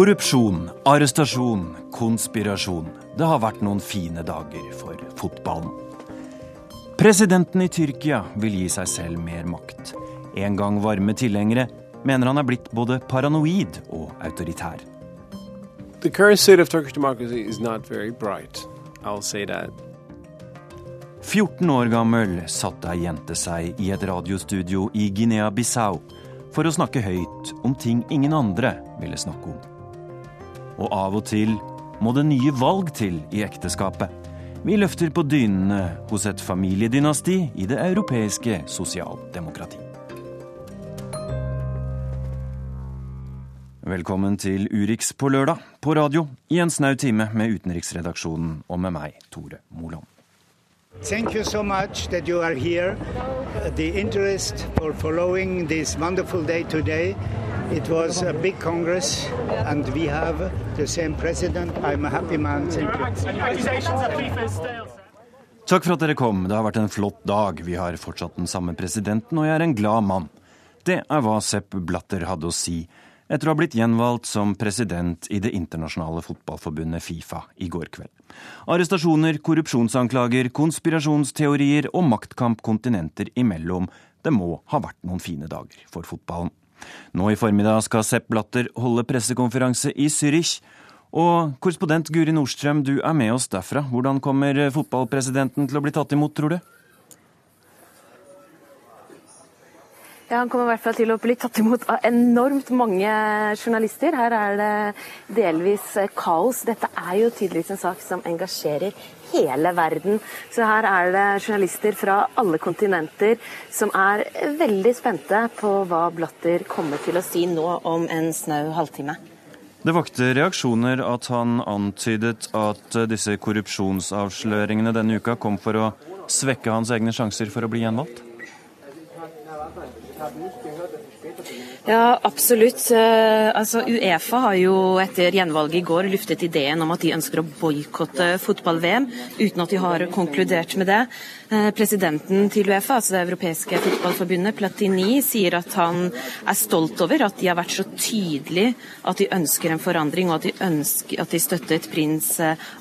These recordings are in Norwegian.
Korrupsjon, arrestasjon, konspirasjon. Det har vært noen fine dager for fotballen. Presidenten i Tyrkia vil gi seg selv mer makt. En gang varme tilhengere mener han er blitt både paranoid og autoritær. The current state of Turkish democracy is not very bright. I'll say that. 14 år gammel satte ei jente seg i et radiostudio i Guinea-Bissau for å snakke høyt om ting ingen andre ville snakke om. Og av og til må det nye valg til i ekteskapet. Vi løfter på dynene hos et familiedynasti i det europeiske sosialdemokrati. Velkommen til Urix på lørdag på radio i en snau time med utenriksredaksjonen og med meg, Tore Moland. Thank you so much that you are here. The interest for following this wonderful day today. It was a big congress, and we have the same president. I'm a happy man. Thank you. Takk for at dere kom. Det har vært en flott dag. Vi har fortsatt den samme presidenten, og jeg er en glad mann. Det er hva Sepp Blatter hadde å si etter å ha blitt gjenvalgt som president i det internasjonale fotballforbundet Fifa i går kveld. Arrestasjoner, korrupsjonsanklager, konspirasjonsteorier og maktkamp kontinenter imellom. Det må ha vært noen fine dager for fotballen. Nå i formiddag skal Sepp Blatter holde pressekonferanse i Zürich. Og korrespondent Guri Nordstrøm, du er med oss derfra. Hvordan kommer fotballpresidenten til å bli tatt imot, tror du? Ja, Han kommer i hvert fall til å bli tatt imot av enormt mange journalister. Her er det delvis kaos. Dette er jo tydeligvis en sak som engasjerer hele verden. Så her er det journalister fra alle kontinenter som er veldig spente på hva Blatter kommer til å si nå om en snau halvtime. Det vakte reaksjoner at han antydet at disse korrupsjonsavsløringene denne uka kom for å svekke hans egne sjanser for å bli gjenvalgt? Ja, absolutt. Altså, Uefa har jo etter gjenvalget i går luftet ideen om at de ønsker å boikotte fotball-VM, uten at de har konkludert med det. Presidenten til Uefa, altså det europeiske fotballforbundet, Platini, sier at han er stolt over at de har vært så tydelige at de ønsker en forandring, og at de, ønsker, at de støttet prins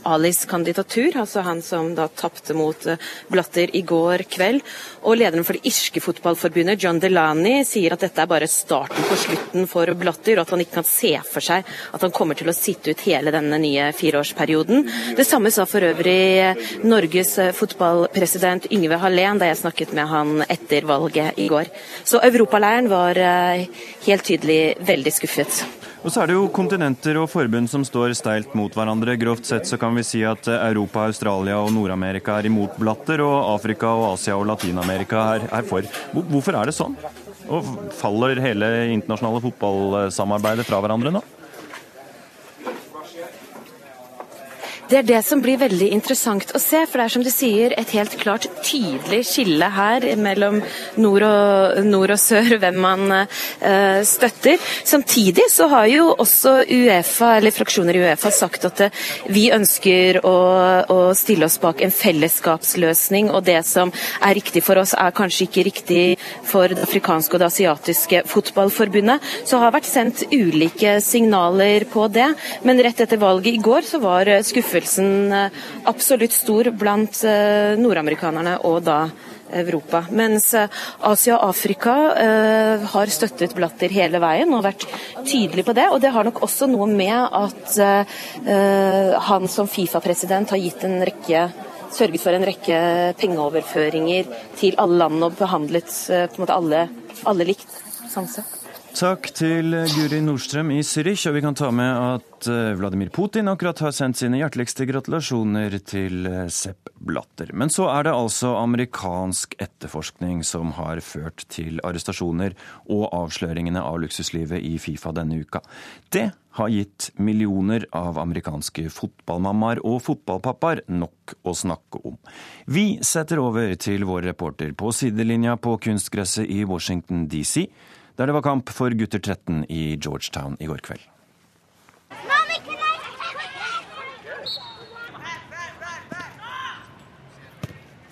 Alis kandidatur, altså han som da tapte mot Blatter i går kveld. Og lederen for det irske fotballforbundet, John Delani, sier at dette er bare starten på slutten for Blatter, og at han ikke kan se for seg at han kommer til å sitte ut hele denne nye fireårsperioden. Det samme sa for øvrig Norges fotballpresident Yngve Hallén da jeg snakket med han etter valget i går. Så europaleiren var helt tydelig veldig skuffet. Og så er det jo kontinenter og forbund som står steilt mot hverandre. Grovt sett så kan vi si at Europa, Australia og Nord-Amerika er imot Blatter, og Afrika og Asia og Latin-Amerika er, er for. Hvorfor er det sånn? Og faller hele internasjonale fotballsamarbeidet fra hverandre nå? Det er det som blir veldig interessant å se, for det er som du sier et helt klart tydelig skille her mellom nord og, nord og sør, hvem man uh, støtter. Samtidig så har jo også Uefa, eller fraksjoner i Uefa sagt at uh, vi ønsker å, å, stille oss bak en fellesskapsløsning, og det som er riktig for oss er kanskje ikke riktig for det afrikanske og det asiatiske fotballforbundet. Så har vært sendt ulike signaler på det, men rett etter valget i går så var skuffelsen absolutt stor blant nordamerikanerne og da Europa. Mens Asia og Afrika eh, har støttet Blatter hele veien og vært tydelig på det. Og det har nok også noe med at eh, han som Fifa-president har gitt en rekke sørget for en rekke pengeoverføringer til alle land og behandlet på en måte alle, alle likt. sånn sett. Takk til Guri Nordstrøm i Zürich, og vi kan ta med at Vladimir Putin akkurat har sendt sine hjerteligste gratulasjoner til Sepp Blatter. Men så er det altså amerikansk etterforskning som har ført til arrestasjoner og avsløringene av luksuslivet i Fifa denne uka. Det har gitt millioner av amerikanske fotballmammaer og fotballpappaer nok å snakke om. Vi setter over til vår reporter på sidelinja på kunstgresset i Washington DC der det var kamp for gutter 13 i Georgetown i går kveld.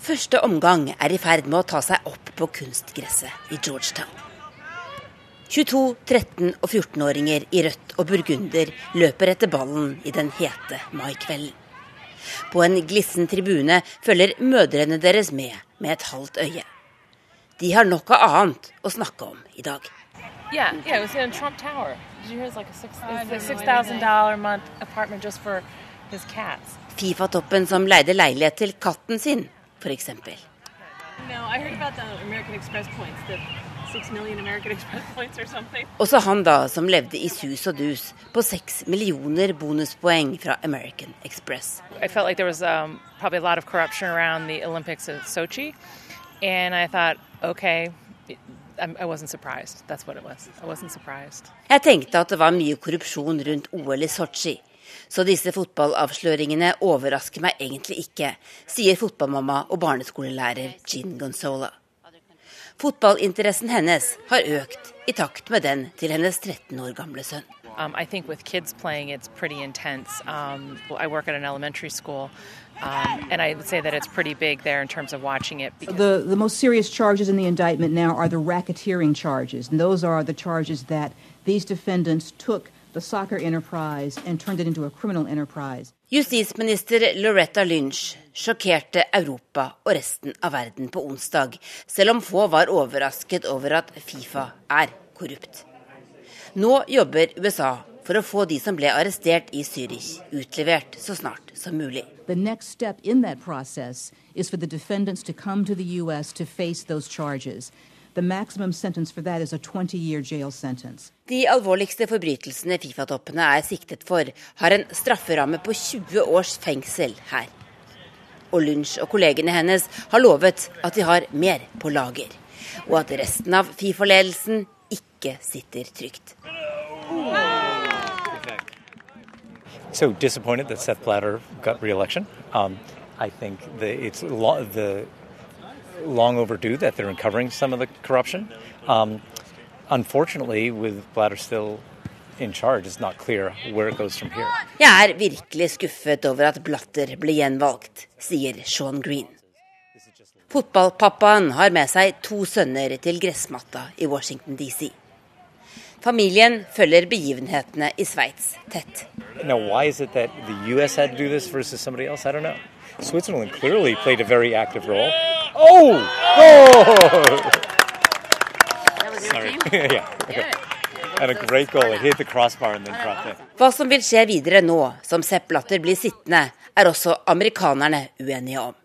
Første omgang er i ferd med å ta seg opp på kunstgresset i Georgetown. 22, 13 og 14-åringer i rødt og burgunder løper etter ballen i den hete maikvelden. På en glissen tribune følger mødrene deres med med et halvt øye. De har noe annet å snakke om i dag. Yeah, yeah, it was in Trump Tower. Did you hear it's like a six thousand dollar month apartment just for his cats? Fifa-toppen som leide leilighet til katten sin, f.eks. Også han da, som levde i sus og dus på seks millioner bonuspoeng fra American Express. I felt like there was um, probably a lot of corruption around the Olympics at Sochi, and I thought, okay, I wasn't surprised. That's what it was. I wasn't surprised. Jeg tenkte at det var mye korrupsjon rundt OL i Sotsji. Så disse fotballavsløringene overrasker meg egentlig ikke, sier fotballmamma og barneskolelærer Jean Gonzola. Fotballinteressen hennes har økt i takt med den til hennes 13 år gamle sønn. Um, I think with kids playing, it's pretty intense. Um, I work at an elementary school, um, and I would say that it's pretty big there in terms of watching it. The, the most serious charges in the indictment now are the racketeering charges, and those are the charges that these defendants took the soccer enterprise and turned it into a criminal enterprise. Justisminister Loretta Lynch sjokkerte Europa og resten av verden på onsdag, selv om få var overrasket over at Fifa er korrupt. Nå jobber USA for å få de som ble arrestert i Zürich, utlevert så snart som mulig. The next step in that process is for the defendants to come to the U.S. to face those charges. The maximum sentence for that is a 20-year jail sentence. De alvorligste forbrytelsene Fifa-toppene er siktet for, har en strafferamme på 20 års fengsel her. Og Lunch og kollegene hennes har lovet at de har mer på lager. Og at resten av Fifa-ledelsen ikke sitter trygt. So disappointed that Seth Blatter got re-election. Um, I think the, it's lo- the long overdue that they're uncovering some of the corruption. Um, unfortunately, with Blatter still in charge, it's not clear where it goes from here. Jeg er virkelig skuffet over at Blatter ble gjenvalgt, sier Sean Green. Fotballpappaen har med seg to sønner til gressmatta i Washington DC. Familien følger begivenhetene i Sveits tett. Now, why is it that the U.S. had to do this versus somebody else? I don't know. Switzerland clearly played a very active role. Oh! Oh! Sorry. yeah. And a great goal. It hit the crossbar and then dropped it. Hva som vil skje videre nå som Sepp Blatter blir sittende, er også amerikanerne uenige om.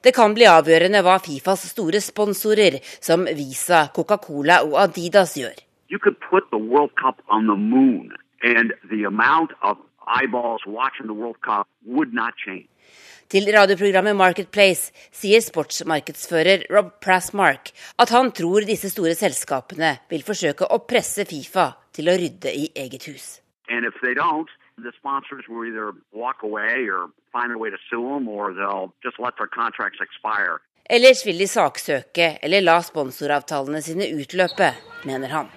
Det kan bli avgjørende hva Fifas store sponsorer, som Visa, Coca-Cola og Adidas, gjør. You could put the World Cup on the moon, and the amount of eyeballs watching the World Cup would not change. Til radioprogrammet Marketplace sier sportsmarkedsfører Rob Prassmark at han tror disse store selskapene vil forsøke å presse Fifa til å rydde i eget hus. The sponsors will either walk away or find a way to sue them, or they'll just let their contracts expire. Ellers vil de saksøke eller la sponsoravtalene sine utløpe, mener han.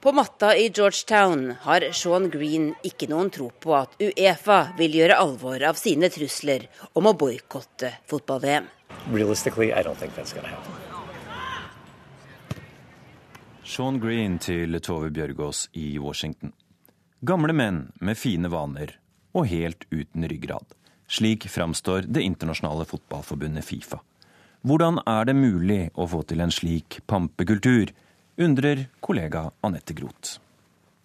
På matta i Georgetown har Sean Green ikke noen tro på at Uefa vil gjøre alvor av sine trusler om å boikotte fotball-VM. Realistically, I don't think that's going to happen. Sean Green til Tove Bjørgaas i Washington. Gamle menn med fine vaner og helt uten ryggrad. Slik framstår Det internasjonale fotballforbundet Fifa. Hvordan er det mulig å få til en slik pampekultur? Undrer kollega Anette Groth.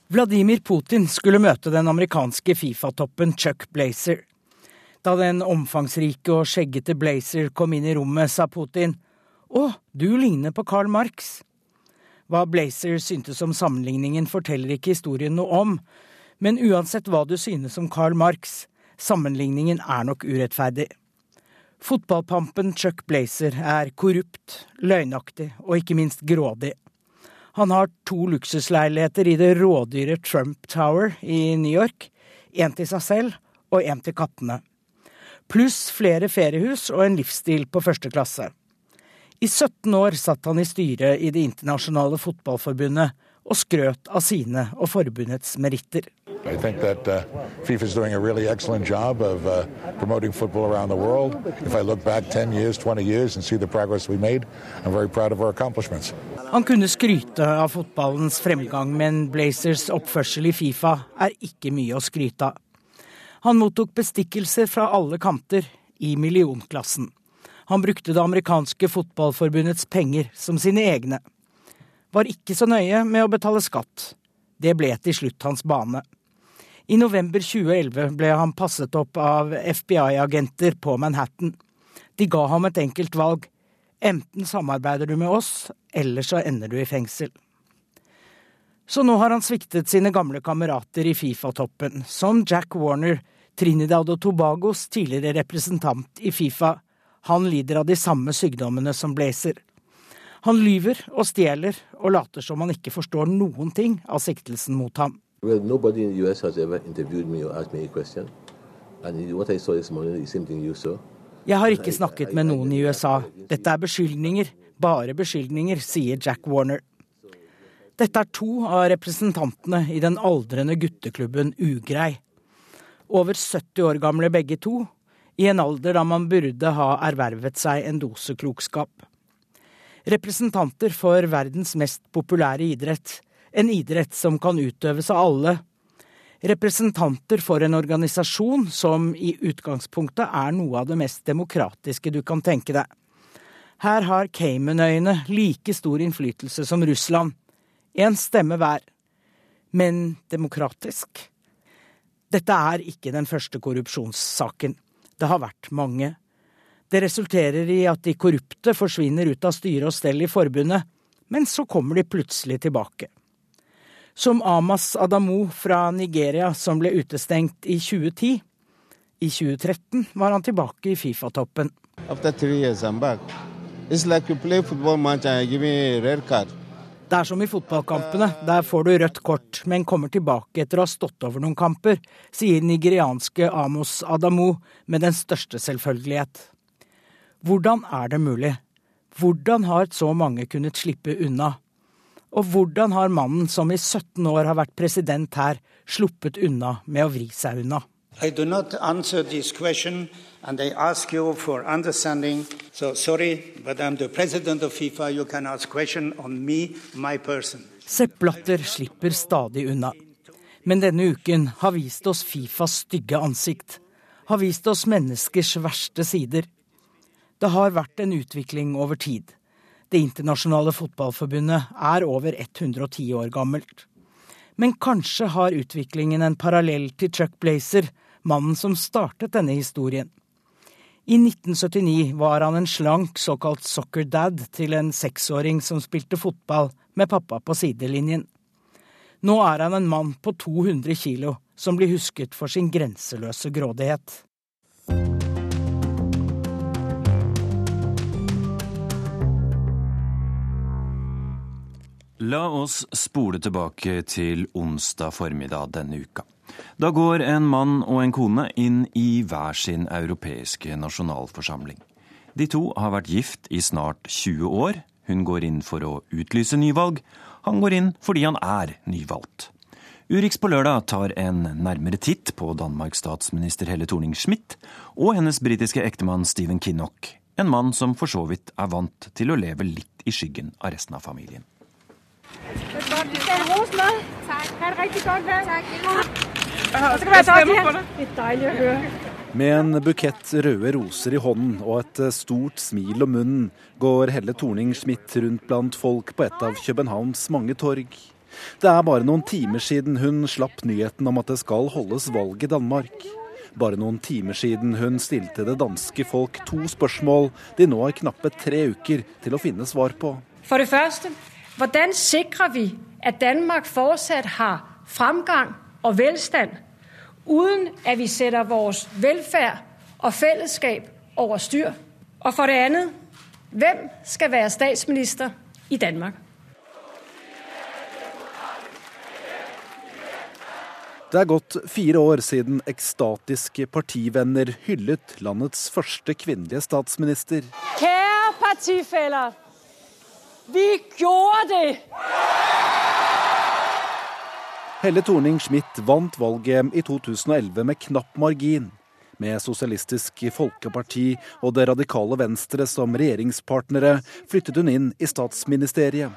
Vladimir Putin skulle møte den amerikanske Fifa-toppen Chuck Blazer. Da den omfangsrike og skjeggete Blazer kom inn i rommet, sa Putin Å, du ligner på Karl Marx. Hva Blazer syntes om sammenligningen, forteller ikke historien noe om, men uansett hva du synes om Karl Marx, sammenligningen er nok urettferdig. Fotballpampen Chuck Blazer er korrupt, løgnaktig og ikke minst grådig. Han har to luksusleiligheter i det rådyre Trump Tower i New York. En til seg selv og en til kattene. Pluss flere feriehus og en livsstil på første klasse. I 17 år satt han i styret i Det internasjonale fotballforbundet, og skrøt av sine og forbundets meritter. I think that uh, FIFA is doing a really excellent job of uh, promoting football around the world. If I look back 10 years, 20 years and see the progress we made, I'm very proud of our accomplishments. Han kunne skryte av fotballens fremgang, men Blazers oppførsel i Fifa er ikke mye å skryte av. Han mottok bestikkelser fra alle kanter, i millionklassen. Han brukte det amerikanske fotballforbundets penger som sine egne. Var ikke så nøye med å betale skatt. Det ble til slutt hans bane. I november 2011 ble han passet opp av FBI-agenter på Manhattan. De ga ham et enkelt valg. Enten samarbeider du med oss, eller så ender du i fengsel. Så nå har han sviktet sine gamle kamerater i Fifa-toppen, som Jack Warner, Trinidad og Tobagos tidligere representant i Fifa. Han lider av de samme sykdommene som Blazer. Han lyver og stjeler og later som han ikke forstår noen ting av siktelsen mot ham. Well, nobody in the US has ever interviewed me or asked me a question. And what I saw this morning is the same thing you saw. Jeg har ikke snakket med noen i USA. Dette er beskyldninger. Bare beskyldninger, sier Jack Warner. Dette er to av representantene i den aldrende gutteklubben Ugrei. Over 70 år gamle begge to, i en alder da man burde ha ervervet seg en dose klokskap. Representanter for verdens mest populære idrett, en idrett som kan utøves av alle. Representanter for en organisasjon som i utgangspunktet er noe av det mest demokratiske du kan tenke deg. Her har Caymanøyene like stor innflytelse som Russland. Én stemme hver. Men demokratisk? Dette er ikke den første korrupsjonssaken. Det har vært mange. Det resulterer i at de korrupte forsvinner ut av styre og stell i forbundet, men så kommer de plutselig tilbake som Amas Adamo fra Nigeria, som ble utestengt i 2010. I 2013 var han tilbake i Fifa-toppen. Det er som i fotballkampene. Der får du rødt kort, men kommer tilbake etter å ha stått over noen kamper, sier nigerianske Amos Adamo med den største selvfølgelighet. Hvordan er det mulig? Hvordan har så mange kunnet slippe unna? Og hvordan har mannen som i 17 år har vært president her, sluppet unna med å vri seg unna? I do not answer this question, and I ask you for understanding. So sorry, but I'm the president of FIFA. You can ask question on me, my person. Sepp Blatter slipper stadig unna. Men denne uken har vist oss Fifas stygge ansikt. Har vist oss menneskers verste sider. Det har vært en utvikling over tid. Det internasjonale fotballforbundet er over 110 år gammelt. Men kanskje har utviklingen en parallell til Chuck Blazer, mannen som startet denne historien. I 1979 var han en slank såkalt soccer dad til en seksåring som spilte fotball med pappa på sidelinjen. Nå er han en mann på 200 kilo som blir husket for sin grenseløse grådighet. La oss spole tilbake til onsdag formiddag denne uka. Da går en mann og en kone inn i hver sin europeiske nasjonalforsamling. De to har vært gift i snart 20 år. Hun går inn for å utlyse nyvalg. Han går inn fordi han er nyvalgt. Urix på lørdag tar en nærmere titt på Danmarks statsminister Helle Thorning-Schmidt og hennes britiske ektemann Stephen Kinnock, en mann som for så vidt er vant til å leve litt i skyggen av resten av familien. Med en bukett røde roser i hånden og et stort smil om munnen går Helle Thorning-Schmidt rundt blant folk på et av Københavns mange torg. Det er bare noen timer siden hun slapp nyheten om at det skal holdes valg i Danmark. Bare noen timer siden hun stilte det danske folk to spørsmål de nå har knappe tre uker til å finne svar på. For det første, hvordan sikrer vi at Danmark fortsatt har fremgang og velstand, uten at vi setter vår velferd og fellesskap over styr? Og for det andet, hvem skal være statsminister i Danmark? Det er gått fire år siden ekstatiske partivenner hyllet landets første kvinnelige statsminister. Kjære partifeller! Vi gjorde det! Helle Thorning-Schmidt vant valget i 2011 med knapp margin. Med Sosialistisk Folkeparti og Det radikale Venstre som regjeringspartnere flyttet hun inn i statsministeriet.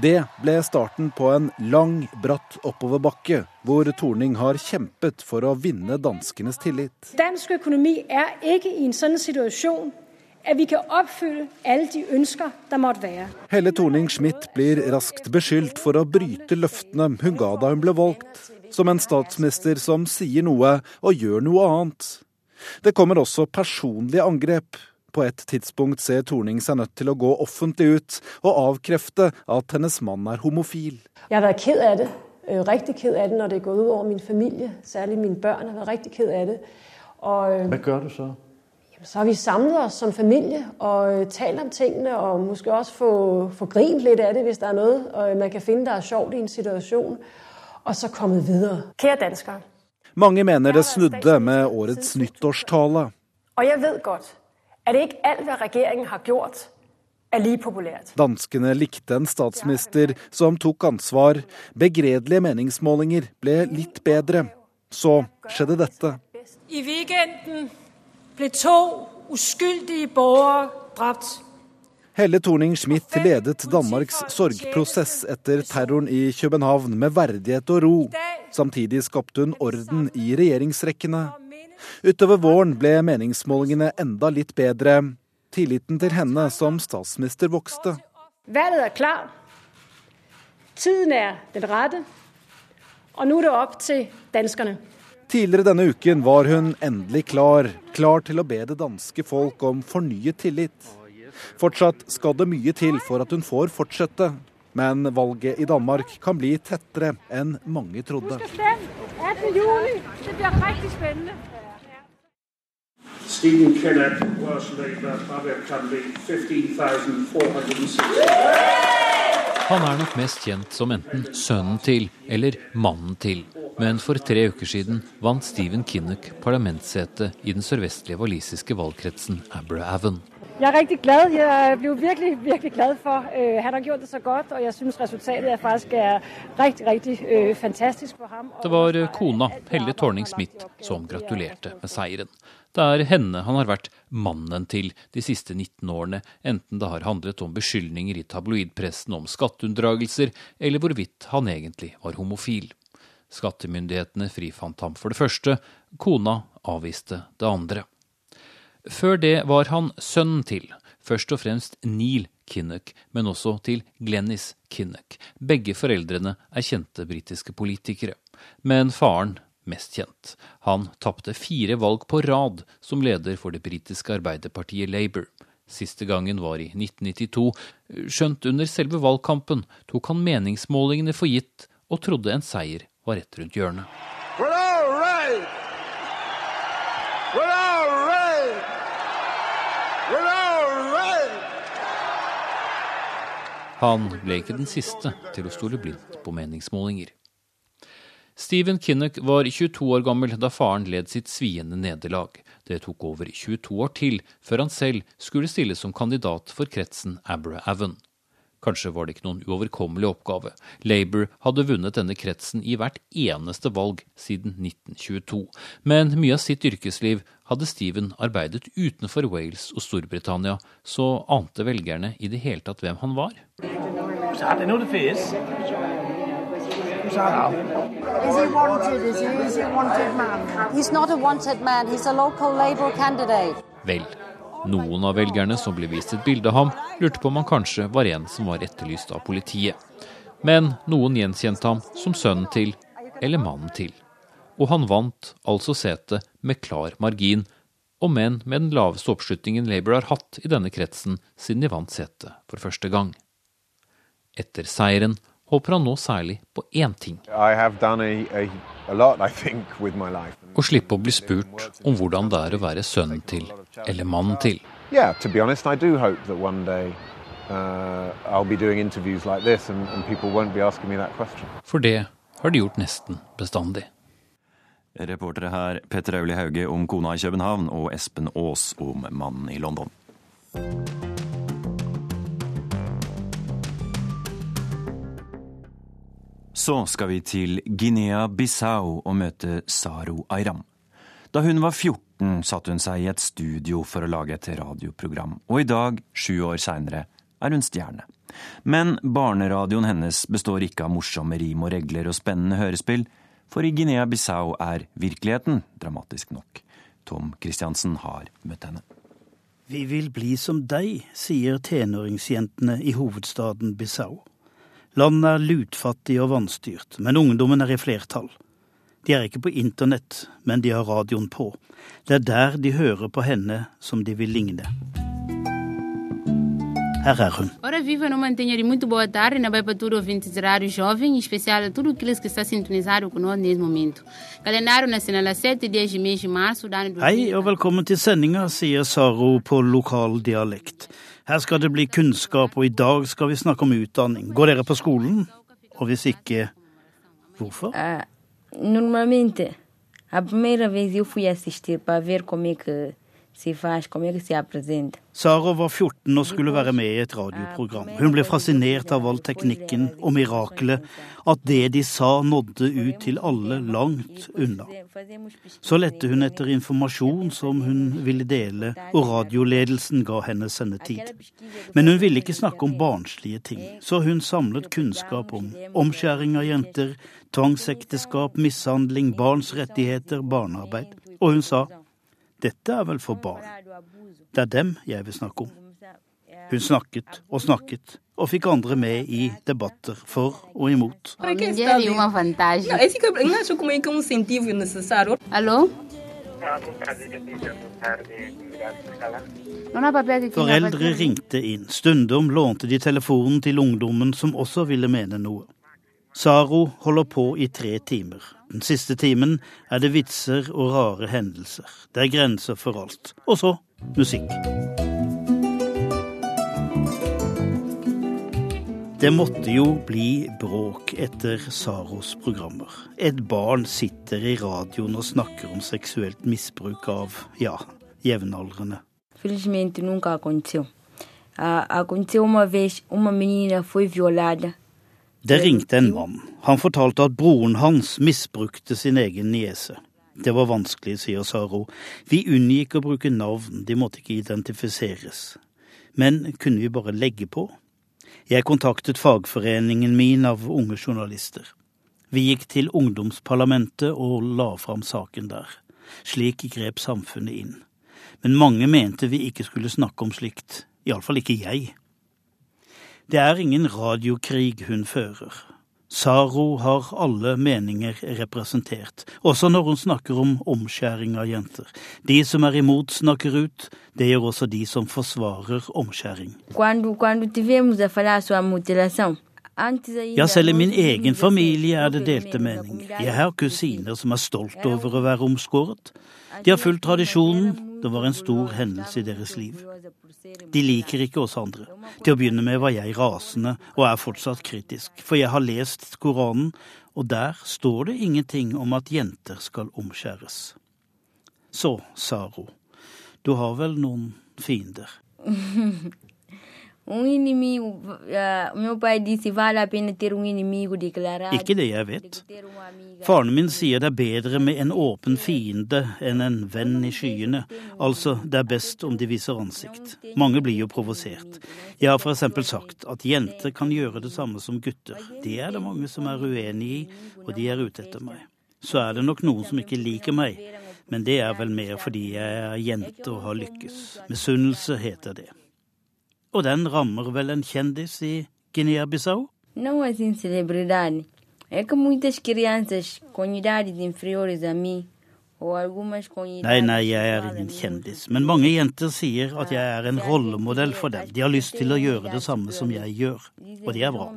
Det ble starten på en lang, bratt oppoverbakke, hvor Torning har kjempet for å vinne danskenes tillit. Dansk økonomi er ikke i en sånn situasjon at vi kan oppfylle alle de ønsker der måtte være. Helle Thorning-Schmidt blir raskt beskyldt for å bryte løftene hun ga da hun ble valgt, som en statsminister som sier noe og gjør noe annet. Det kommer også personlige angrep. På et tidspunkt ser Torning seg nødt til å gå offentlig ut og avkrefte at hennes mann er homofil. Jeg har vært ked av det. Øh, riktig ked av det når det er gått ut over min familie. Særlig mine barn har vært riktig ked av det. Og, Hva gjør du så? Så har vi samlet oss som familie og øh, talt om tingene, og måske også få, få grint litt av det hvis det er noe man kan finne der er sjovt i en situasjon. Og så kommet videre. Kjære danskere. Mange mener det snudde med årets nyttårstale. Og jeg vet godt at ikke alt hva regjeringen har gjort, er like populært. Danskene likte en statsminister som tok ansvar. Begredelige meningsmålinger ble litt bedre. Så skjedde dette. I weekenden ble to uskyldige borgere drept. Helle Thorning-Schmidt ledet Danmarks sorgprosess etter terroren i København med verdighet og ro. Samtidig skapte hun orden i regjeringsrekkene. Utover våren ble meningsmålingene enda litt bedre. Tilliten til henne som statsminister vokste. Valget er klar. Tiden er den rette. Og nå er det opp til danskerne. Tidligere denne uken var hun endelig klar. Klar til å be det danske folk om fornyet tillit. Fortsatt skal det mye til for at hun får fortsette. Men valget i Danmark kan bli tettere enn mange trodde. 18. juni. Det blir riktig spennende. Stephen Kinnock Welsh Labour Public candidate 15,406. Han er nok mest kjent som enten sønnen til eller mannen til. Men for tre uker siden vant Stephen Kinnock parlamentssetet i den sørvestlige walisiske valgkretsen Aberavon. Jeg er riktig glad. Jeg ble virkelig, virkelig glad for uh, Han har gjort det så godt, og jeg syns resultatet er faktisk er riktig, riktig uh, fantastisk for ham. Det var kona, Helle Tårning-Smith, som gratulerte med seieren. Det er henne han har vært mannen til de siste 19 årene, enten det har handlet om beskyldninger i tabloidpressen om skatteunndragelser, eller hvorvidt han egentlig var homofil. Skattemyndighetene frifant ham for det første, kona avviste det andre. Før det var han sønnen til, først og fremst Neil Kinnock, men også til Glennis Kinnock. Begge foreldrene er kjente britiske politikere. Men faren mest kjent. Han tapte fire valg på rad som leder for det britiske arbeiderpartiet Labour. Siste gangen var i 1992, skjønt under selve valgkampen tok han meningsmålingene for gitt og trodde en seier var rett rundt hjørnet. Han ble ikke den siste til å stole blindt på meningsmålinger. Stephen Kinnock var 22 år gammel da faren led sitt sviende nederlag. Det tok over 22 år til før han selv skulle stille som kandidat for kretsen Aberavon. Kanskje var det ikke noen uoverkommelig oppgave. Labour hadde vunnet denne kretsen i hvert eneste valg siden 1922. Men mye av sitt yrkesliv hadde Stephen arbeidet utenfor Wales og Storbritannia, så ante velgerne i det hele tatt hvem han var. Is he wanted? Is he, is he a wanted man? He's not a wanted man. He's a local Labour candidate. Vel, noen av velgerne som ble vist et bilde av ham, lurte på om han kanskje var en som var etterlyst av politiet. Men noen gjenkjente ham som sønnen til, eller mannen til. Og han vant altså setet med klar margin, om enn med den laveste oppslutningen Labour har hatt i denne kretsen siden de vant setet for første gang. Etter seieren håper han nå særlig på én ting. Å slippe å bli spurt om hvordan det er å være sønnen til eller mannen til. Yeah, to be honest, I do hope that one day uh, I'll be doing interviews like this and, and people won't be asking me that question. For det har de gjort nesten bestandig. Reportere her Petter Auli Hauge om kona i København og Espen Aas om mannen i London. Så skal vi til Guinea-Bissau og møte Saro Ayram. Da hun var 14, satte hun seg i et studio for å lage et radioprogram, og i dag, sju år seinere, er hun stjerne. Men barneradioen hennes består ikke av morsomme rim og regler og spennende hørespill, for i Guinea-Bissau er virkeligheten dramatisk nok. Tom Christiansen har møtt henne. Vi vil bli som deg, sier tenåringsjentene i hovedstaden Bissau. Landet er lutfattig og vanstyrt, men ungdommen er i flertall. De er ikke på internett, men de har radioen på. Det er der de hører på henne som de vil ligne. Her er hun. Ora viva não mantenha de muito boa tarde, na para tudo ouvintes de rádio jovem, em especial a tudo aqueles que está sintonizado com nós nesse momento. Calendário nacional a 7 dias de mês de março do ano Hei og velkommen til sendinga, sier Saro på lokal dialekt. Her skal det bli kunnskap, og i dag skal vi snakke om utdanning. Går dere på skolen? Og hvis ikke, hvorfor? Uh, normalmente, a primeira vez eu fui assistir para ver como se faz, como é que se apresenta. Sara var 14 og skulle være med i et radioprogram. Hun ble fascinert av all teknikken og mirakelet, at det de sa nådde ut til alle langt unna. Så lette hun etter informasjon som hun ville dele, og radioledelsen ga henne sendetid. Men hun ville ikke snakke om barnslige ting, så hun samlet kunnskap om omskjæring av jenter, tvangsekteskap, mishandling, barns rettigheter, barnearbeid. Og hun sa dette er vel for barn. Det er dem jeg vil snakke om. Hun snakket og snakket, og fikk andre med i debatter for og imot. Foreldre ringte inn. Stundom lånte de telefonen til ungdommen som også ville mene noe. Saro holder på i tre timer. Den siste timen er det vitser og rare hendelser. Det er grenser for alt. Og så musikk. Det måtte jo bli bråk etter Saros programmer. Et barn sitter i radioen og snakker om seksuelt misbruk av, ja, jevnaldrende. Felizmente nunca aconteceu. Aconteceu uma vez, uma menina foi violada. Det ringte en mann. Han fortalte at broren hans misbrukte sin egen niese. Det var vanskelig, sier Saro. Vi unngikk å bruke navn, de måtte ikke identifiseres. Men kunne vi bare legge på? Jeg kontaktet fagforeningen min av unge journalister. Vi gikk til ungdomsparlamentet og la fram saken der. Slik grep samfunnet inn. Men mange mente vi ikke skulle snakke om slikt. Iallfall ikke jeg. Det er ingen radiokrig hun fører. Saro har alle meninger representert, også når hun snakker om omskjæring av jenter. De som er imot, snakker ut. Det gjør også de som forsvarer omskjæring. Quando, quando ja, selv i min egen familie er det delte meninger. Jeg har kusiner som er stolt over å være omskåret. De har fulgt tradisjonen. Det var en stor hendelse i deres liv. De liker ikke oss andre. Til å begynne med var jeg rasende, og er fortsatt kritisk, for jeg har lest Koranen, og der står det ingenting om at jenter skal omskjæres. Så, Saro, du har vel noen fiender? Um inimigo, uh, meu pai disse vale a pena ter um inimigo declarado. Ikke det jeg vet. Faren min sier det er bedre med en åpen fiende enn en venn i skyene. Altså, det er best om de viser ansikt. Mange blir jo provosert. Jeg har eksempel sagt at jenter kan gjøre det samme som gutter. Det er det mange som er uenig i, og de er ute etter meg. Så er det nok noen som ikke liker meg, men det er vel mer fordi jeg er jente og har lykkes. Misunnelse heter det. Og den rammer vel en kjendis i Guinea-Bissau? Não assim celebridade. É que muitas crianças com idades inferiores a mim ou algumas com Nei, nei, jeg er ingen kjendis, men mange jenter sier at jeg er en rollemodell for dem. De har lyst til å gjøre det samme som jeg gjør, og det er bra.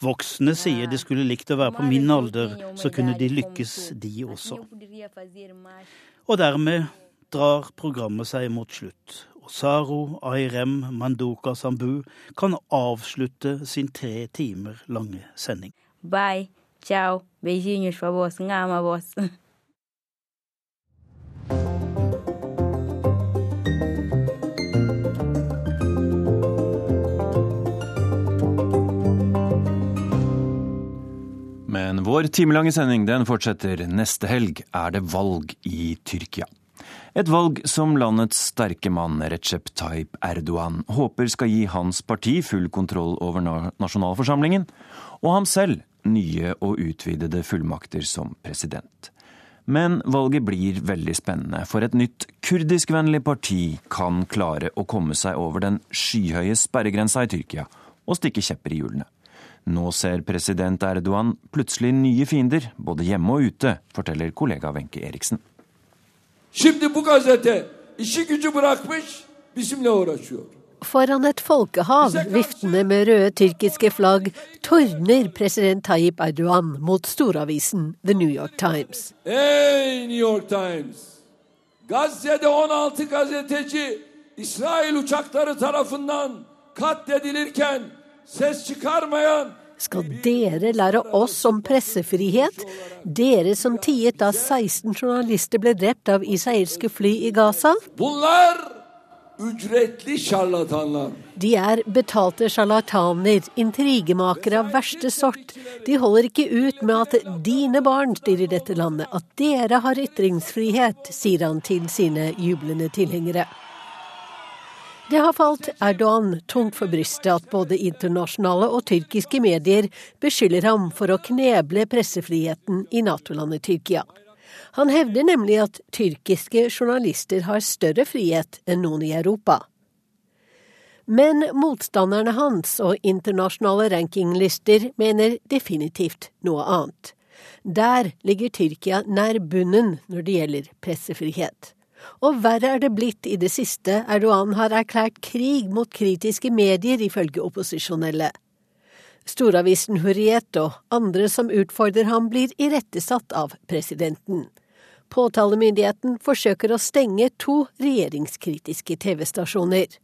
Voksne sier de skulle likt å være på min alder, så kunne de lykkes, de også. Og dermed drar programmet seg mot slutt, og Saro Airem Manduka Sambu kan avslutte sin tre timer lange sending. Bye, ciao, beijinhos pra vos, ngama oss. Men vår timelange sending den fortsetter. Neste helg er det valg i Tyrkia. Et valg som landets sterke mann Recep Tayyip Erdogan håper skal gi hans parti full kontroll over nasjonalforsamlingen, og ham selv nye og utvidede fullmakter som president. Men valget blir veldig spennende, for et nytt kurdiskvennlig parti kan klare å komme seg over den skyhøye sperregrensa i Tyrkia og stikke kjepper i hjulene. Nå ser president Erdogan plutselig nye fiender, både hjemme og ute, forteller kollega Wenche Eriksen. Foran et folkehav viftende med røde tyrkiske flagg tordner president Tayyip Erdogan mot storavisen The New York Times. Hey New York Times! Gazze'de 16 gazeteci İsrail uçakları tarafından katledilirken ses çıkarmayan skal dere lære oss om pressefrihet? Dere som tiet da 16 journalister ble drept av israelske fly i Gaza? De er betalte sjarlataner, intrigemakere av verste sort. De holder ikke ut med at dine barn styrer dette landet, at dere har ytringsfrihet, sier han til sine jublende tilhengere. Det har falt Erdogan tungt for brystet at både internasjonale og tyrkiske medier beskylder ham for å kneble pressefriheten i Nato-landet Tyrkia. Han hevder nemlig at tyrkiske journalister har større frihet enn noen i Europa. Men motstanderne hans og internasjonale rankinglister mener definitivt noe annet. Der ligger Tyrkia nær bunnen når det gjelder pressefrihet. Og verre er det blitt i det siste. Erdogan har erklært krig mot kritiske medier, ifølge opposisjonelle. Storavisen Hurriet og andre som utfordrer ham, blir irettesatt av presidenten. Påtalemyndigheten forsøker å stenge to regjeringskritiske TV-stasjoner.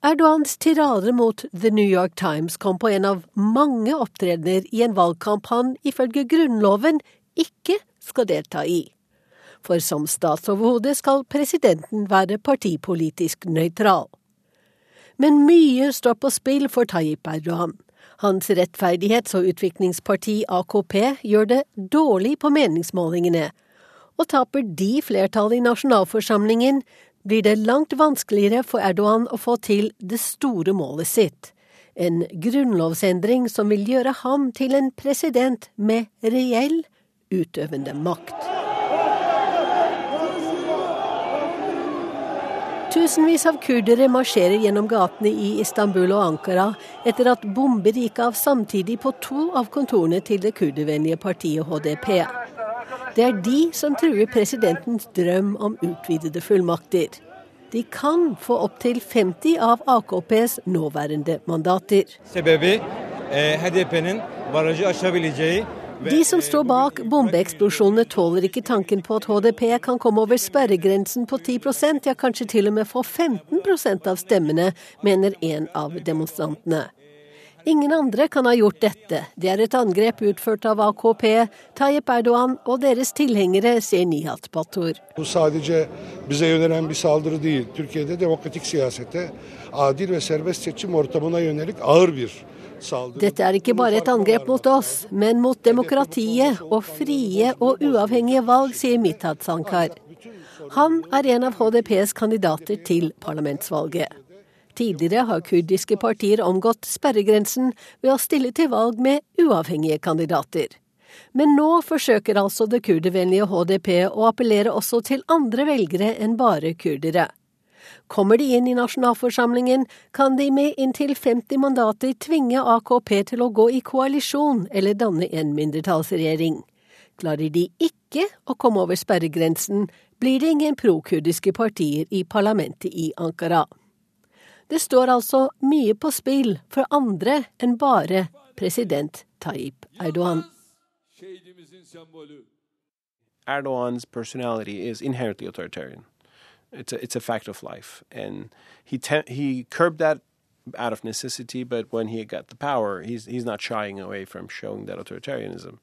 Erdogans tirade mot The New York Times kom på en av mange opptredener i en valgkamp han ifølge Grunnloven ikke skal delta i for som statsoverhode skal presidenten være partipolitisk nøytral. Men mye står på spill for Tayyip Erdogan. Hans rettferdighets- og utviklingsparti AKP gjør det dårlig på meningsmålingene, og taper de flertallet i nasjonalforsamlingen, blir det langt vanskeligere for Erdogan å få til det store målet sitt, en grunnlovsendring som vil gjøre ham til en president med reell utøvende makt. Tusenvis av kurdere marsjerer gjennom gatene i Istanbul og Ankara etter at bomber gikk av samtidig på to av kontorene til det kurdervennlige partiet HDP. Det er de som truer presidentens drøm om utvidede fullmakter. De kan få opptil 50 av AKPs nåværende mandater. Sebebi, eh, HDP'nin barajı aşabileceği de som står bak bombeeksplosjonene tåler ikke tanken på at HDP kan komme over sperregrensen på 10% ja kanskje til og med få 15% av stemmene, mener en av demonstrantene. Ingen andre kan ha gjort dette. Det er et angrep utført av AKP, Tayyip Erdogan og deres tilhengere, sier Nihat Batur. Türkiye'de demokratik siyasete adil ve serbest seçim ortamına yönelik ağır bir dette er ikke bare et angrep mot oss, men mot demokratiet og frie og uavhengige valg, sier Mithat Sankar. Han er en av HDPs kandidater til parlamentsvalget. Tidligere har kurdiske partier omgått sperregrensen ved å stille til valg med uavhengige kandidater. Men nå forsøker altså det kurdervennlige HDP å appellere også til andre velgere enn bare kurdere. Kommer de inn i nasjonalforsamlingen, kan de med inntil 50 mandater tvinge AKP til å gå i koalisjon eller danne en mindretallsregjering. Klarer de ikke å komme over sperregrensen, blir det ingen prokurdiske partier i parlamentet i Ankara. Det står altså mye på spill for andre enn bare president Tayyip Erdogan. Erdogans personality is inherently authoritarian. It's a, it's a fact of life, and he te- he curbed that out of necessity. But when he got the power, he's he's not shying away from showing that authoritarianism,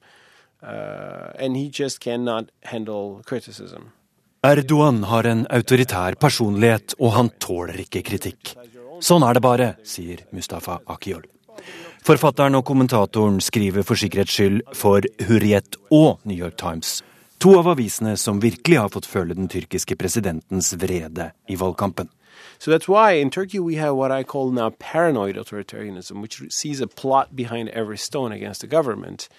uh, and he just cannot handle criticism. Erdogan har en autoritær personlighet, og han tåler ikke kritikk. Sånn er det bare, sier Mustafa Akiol. Forfatteren og kommentatoren skriver for sikkerhets skyld for Hurriet og New York Times. To av avisene som virkelig har fått føle den tyrkiske presidentens vrede i valgkampen. So that's why in Turkey we have what I call now paranoid authoritarianism, which sees a plot behind every stone against the government.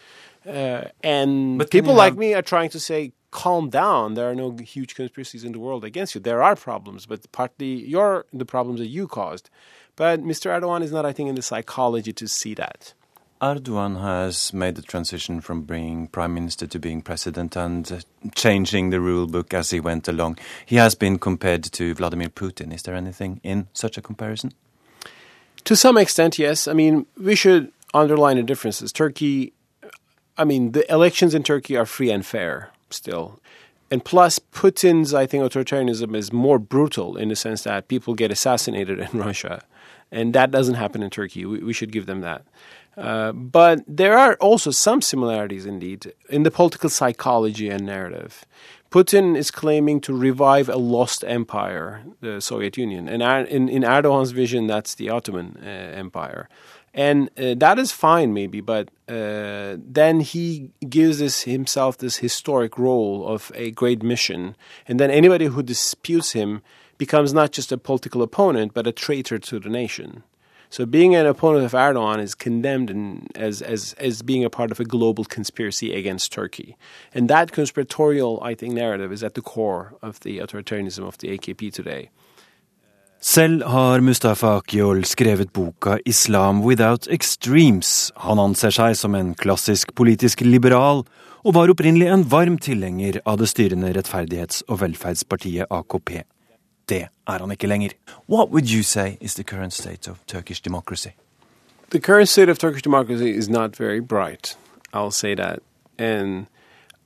Uh, and But people like me are trying to say, calm down. There are no huge conspiracies in the world against you. There are problems, but partly you're the problems that you caused. But Mr. Erdogan is not, I think, in the psychology to see that. Erdogan has made the transition from being prime minister to being president and changing the rule book as he went along. He has been compared to Vladimir Putin. Is there anything in such a comparison? To some extent, yes. I mean, we should underline the differences. Turkey, I mean, the elections in Turkey are free and fair still. And plus, Putin's, I think, authoritarianism is more brutal in the sense that people get assassinated in Russia. And that doesn't happen in Turkey. We, we should give them that. Uh, but there are also some similarities, indeed, in the political psychology and narrative. Putin is claiming to revive a lost empire, the Soviet Union. And in, in Erdogan's vision, that's the Ottoman uh, Empire. And uh, that is fine, maybe, but uh, then he gives this himself this historic role of a great mission. And then anybody who disputes him becomes not just a political opponent, but a traitor to the nation. So being an opponent of Erdogan is condemned in, as, as, as being a part of a global conspiracy against Turkey. And that conspiratorial, I think, narrative is at the core of the authoritarianism of the AKP today. Selv har Mustafa Akyol skrevet boka 'Islam Without Extremes'. Han anser seg som en klassisk politisk liberal, og var opprinnelig en varm tilhenger av det styrende rettferdighets- og velferdspartiet AKP. Det er han ikke lenger. What would you say is the current state of Turkish democracy? The current state of Turkish democracy is not very bright. I'll say that. And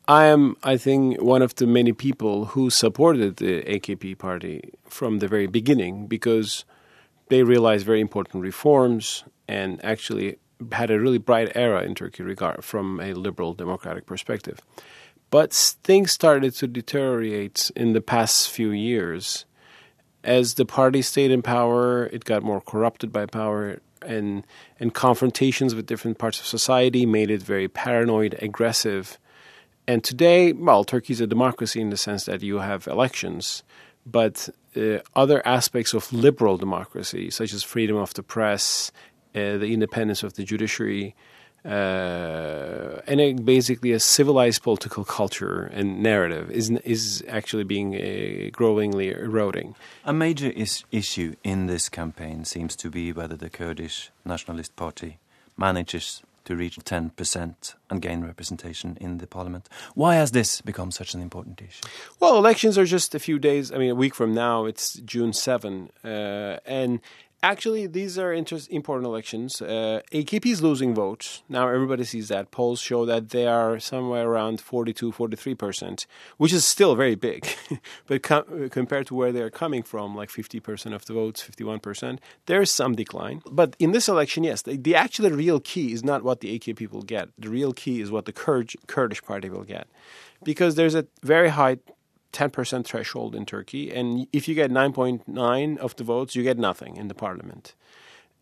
I am, I think, one of the many people who supported the AKP party from the very beginning because they realized very important reforms and actually had a really bright era in Turkey regard from a liberal democratic perspective. But things started to deteriorate in the past few years as the party stayed in power, it got more corrupted by power, and and confrontations with different parts of society made it very paranoid, aggressive. And today, well, Turkey's a democracy in the sense that you have elections, but uh, other aspects of liberal democracy, such as freedom of the press, uh, the independence of the judiciary, uh, and a, basically a civilized political culture and narrative is is actually being uh, growingly eroding. A major is issue in this campaign seems to be whether the Kurdish Nationalist Party manages to reach 10% and gain representation in the parliament. Why has this become such an important issue? Well, elections are just a few days. I mean, a week from now, it's June 7. Uh, and actually, these are important elections. Uh, AKP is losing votes. Now, everybody sees that. Polls show that they are somewhere around 42, 43%, which is still very big. but com- compared to where they're coming from, like 50% of the votes, 51%, there's some decline. But in this election, yes, the, the actual real key is not what the AKP will get. The real key is what the Kurd, Kurdish party will get. Because there's a very high 10% threshold in Turkey. And if you get 9.9 of the votes, you get nothing in the parliament.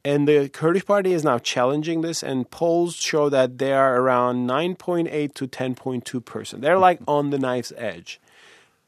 And the Kurdish party is now challenging this, and polls show that they are around 9.8 to 10.2%. They're like on the knife's edge.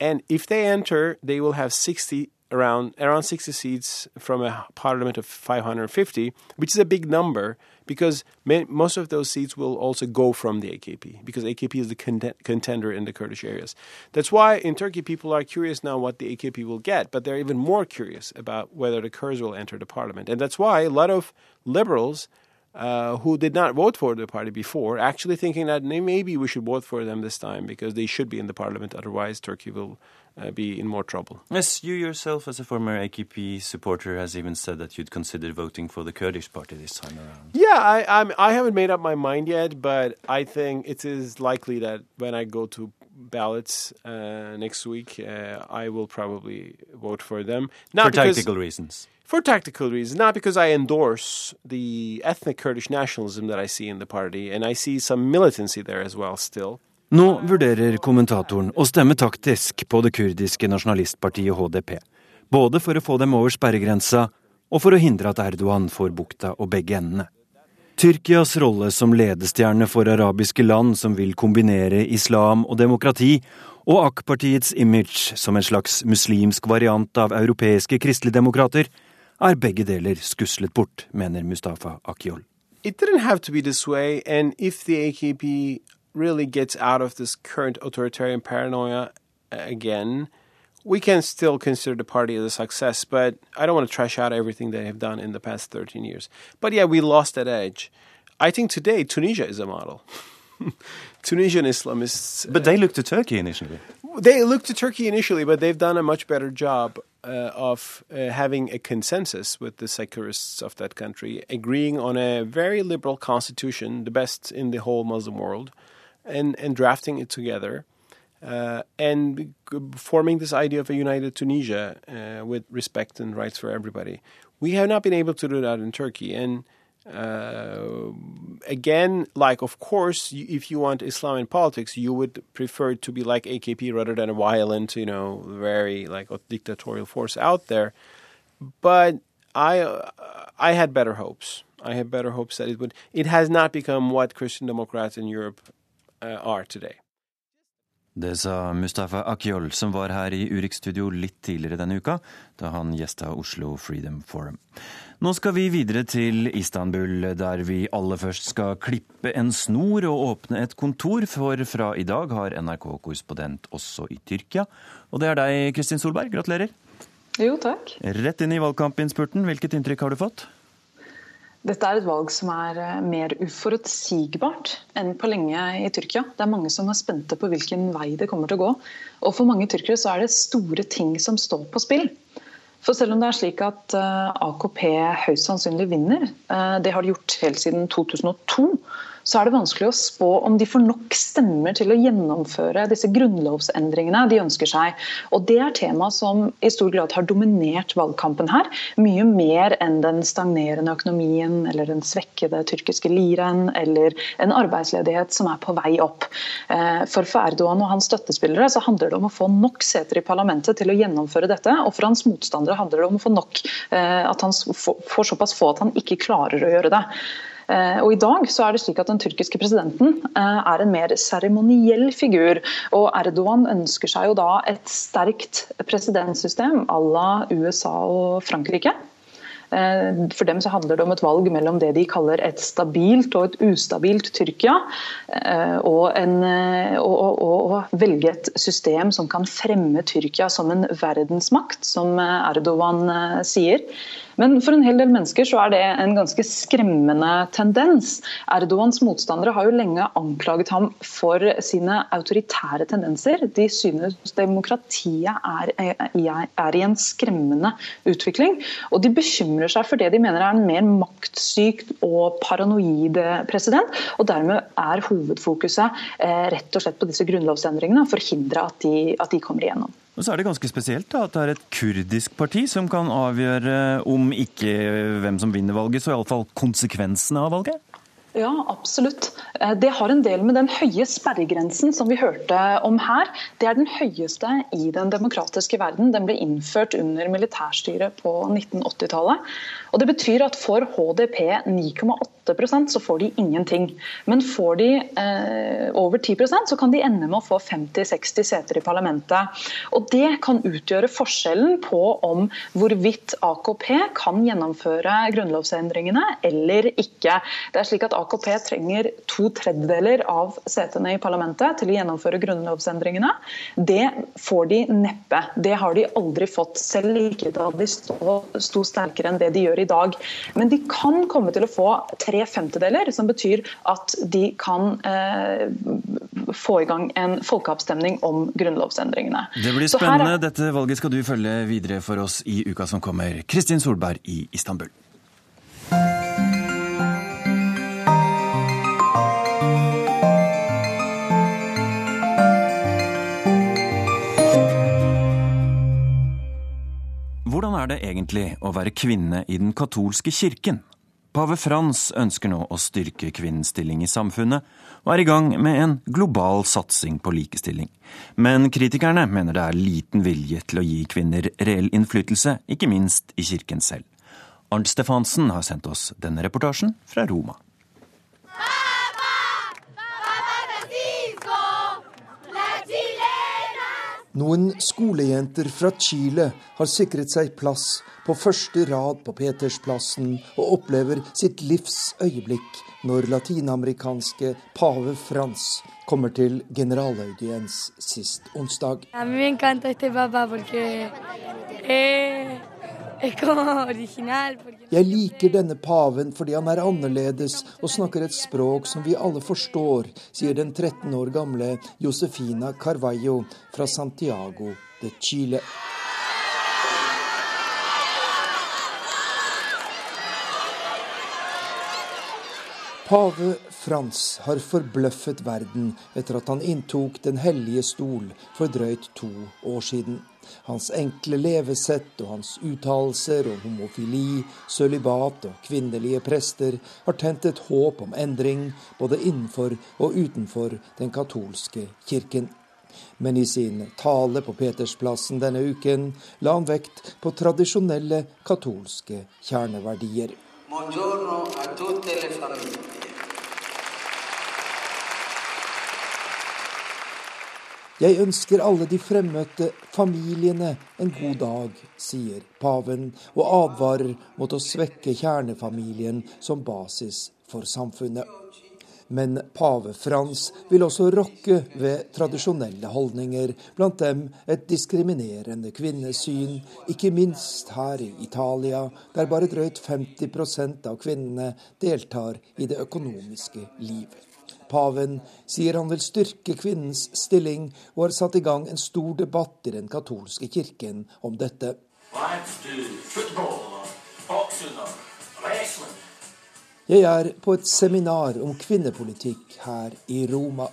And if they enter, they will have 60 around around 60 seats from a parliament of 550, which is a big number because ma- most of those seats will also go from the AKP because AKP is the contender in the Kurdish areas. That's why in Turkey people are curious now what the AKP will get, but they're even more curious about whether the Kurds will enter the parliament. And that's why a lot of liberals uh, who did not vote for the party before, actually thinking that maybe we should vote for them this time because they should be in the parliament. Otherwise, Turkey will uh, be in more trouble. Yes, you yourself, as a former AKP supporter, has even said that you'd consider voting for the Kurdish party this time around. Yeah, I I'm, I haven't made up my mind yet, but I think it is likely that when I go to ballots uh, next week, uh, I will probably vote for them. Not for because- tactical reasons. For tactical reasons, not because I endorse the ethnic Kurdish nationalism that I see in the party, and I see some militancy there as well still. Nå vurderer kommentatoren å stemme taktisk på det kurdiske nasjonalistpartiet HDP. Både for å få dem over sperregrensa, og for å hindre at Erdogan får bukta og begge endene. Tyrkias rolle som ledestjerne for arabiske land som vil kombinere islam og demokrati, og AK-partiets image som en slags muslimsk variant av europeiske kristeligdemokrater, er begge deler skuslet bort, mener Mustafa Akyol. It didn't have to be this way, AKP really gets out of this current authoritarian paranoia again, we can still consider the party as a success, but I don't want to trash out everything they have done in the past 13 years. But yeah, we lost that edge. I think today Tunisia is a model. Tunisian Islamists. But they looked to Turkey initially. They looked to Turkey initially, but they've done a much better job uh, of uh, having a consensus with the secularists of that country, agreeing on a very liberal constitution, the best in the whole Muslim world, and, and drafting it together. Uh, and forming this idea of a united Tunisia uh, with respect and rights for everybody. We have not been able to do that in Turkey. And uh, again, like, of course, if you want Islam in politics, you would prefer to be like AKP rather than a violent, you know, very like dictatorial force out there. But I, uh, I had better hopes. I had better hopes that it would. It has not become what Christian Democrats in Europe are today. Det sa Mustafa Akyol, som var her i Urix-studio litt tidligere denne uka, da han gjesta Oslo Freedom Forum. Nå skal vi videre til Istanbul, der vi aller først skal klippe en snor og åpne et kontor, for fra i dag har NRK-korrespondent også i Tyrkia. Og det er deg, Kristin Solberg. Gratulerer. Jo, takk. Rett inn i valgkampinnspurten. Hvilket inntrykk har du fått? Dette er et valg som er eh, mer uforutsigbart enn på lenge i Tyrkia. Det er mange som er spente på hvilken vei det kommer til å gå. Og for mange tyrkere så er det store ting som står på spill. For selv om det er slik at eh, AKP høyst sannsynlig vinner, eh, det har de gjort helt siden 2002, så er det vanskelig å spå om de får nok stemmer til å gjennomføre disse grunnlovsendringene de ønsker seg. Og Det er tema som i stor grad har dominert valgkampen her. Mye mer enn den stagnerende økonomien eller den svekkede tyrkiske liren eller en arbeidsledighet som er på vei opp. Eh, for Erdogan og hans støttespillere så handler det om å få nok seter i parlamentet til å gjennomføre dette. Og for hans motstandere handler det om å få nok, eh, at han får såpass få at han ikke klarer å gjøre det. Eh, og I dag så er det slik at den tyrkiske presidenten eh, er en mer seremoniell figur. og Erdogan ønsker seg jo da et sterkt presidentsystem à la USA og Frankrike. Eh, for dem så handler det om et valg mellom det de kaller et stabilt og et ustabilt Tyrkia. Og, og velge et system som kan fremme Tyrkia som en verdensmakt, som Erdogan sier. Men for en hel del mennesker så er det en ganske skremmende tendens. Erdogans motstandere har jo lenge anklaget ham for sine autoritære tendenser. De synes demokratiet er, er i en skremmende utvikling. Og de bekymrer seg for det de mener er en mer maktsykt og paranoid president. Og dermed er hovedfokuset eh, rett og slett på disse grunnlovsendringene, å forhindre at de, at de kommer igjennom. Og så er det ganske spesielt da, at det er et kurdisk parti som kan avgjøre om ikke hvem som vinner valget, så iallfall konsekvensene av valget? Ja, absolutt. Eh, det har en del med den høye sperregrensen som vi hørte om her. Det er den høyeste i den demokratiske verden. Den ble innført under militærstyret på 1980-tallet. Og Det betyr at for HDP 9,8% så får de ingenting. Men får de eh, over 10% så kan de ende med å få 50-60 seter i parlamentet. Og Det kan utgjøre forskjellen på om hvorvidt AKP kan gjennomføre grunnlovsendringene eller ikke. Det er slik at AKP trenger to tredjedeler av setene i parlamentet til å gjennomføre grunnlovsendringene. Det får de neppe. Det har de aldri fått, selv ikke da de sto, sterkere enn det de gjør i dag. Men de kan komme til å få tre femtedeler, som betyr at de kan eh, få i gang en folkeavstemning om grunnlovsendringene. Det blir spennende. Dette valget skal du følge videre for oss i uka som kommer. Kristin Solberg i Istanbul. Hvordan er det egentlig å være kvinne i den katolske kirken? Pave Frans ønsker nå å styrke kvinnens stilling i samfunnet, og er i gang med en global satsing på likestilling. Men kritikerne mener det er liten vilje til å gi kvinner reell innflytelse, ikke minst i kirken selv. Arnt Stefansen har sendt oss denne reportasjen fra Roma. Noen skolejenter fra Chile har sikret seg plass på første rad på Petersplassen og opplever sitt livs øyeblikk når latinamerikanske pave Frans kommer til generalaudiens sist onsdag. Jeg liker denne paven fordi han er annerledes og snakker et språk som vi alle forstår, sier den 13 år gamle Josefina Carvalho fra Santiago de Chile. Pave Frans har forbløffet verden etter at han inntok Den hellige stol for drøyt to år siden. Hans enkle levesett og hans uttalelser om homofili, sølibat og kvinnelige prester har tent et håp om endring både innenfor og utenfor den katolske kirken. Men i sin tale på Petersplassen denne uken la han vekt på tradisjonelle katolske kjerneverdier. Buongiorno a tutte le famiglie. Jeg ønsker alle de fremmøtte familiene en god dag, sier paven, og advarer mot å svekke kjernefamilien som basis for samfunnet. Men pave Frans vil også rokke ved tradisjonelle holdninger, blant dem et diskriminerende kvinnesyn, ikke minst her i Italia, der bare drøyt 50% av kvinnene deltar i det økonomiske livet. Paven sier han vil styrke kvinnens stilling, og har satt i gang en stor debatt i den katolske kirken om dette. Jeg er på et seminar om kvinnepolitikk her i Roma.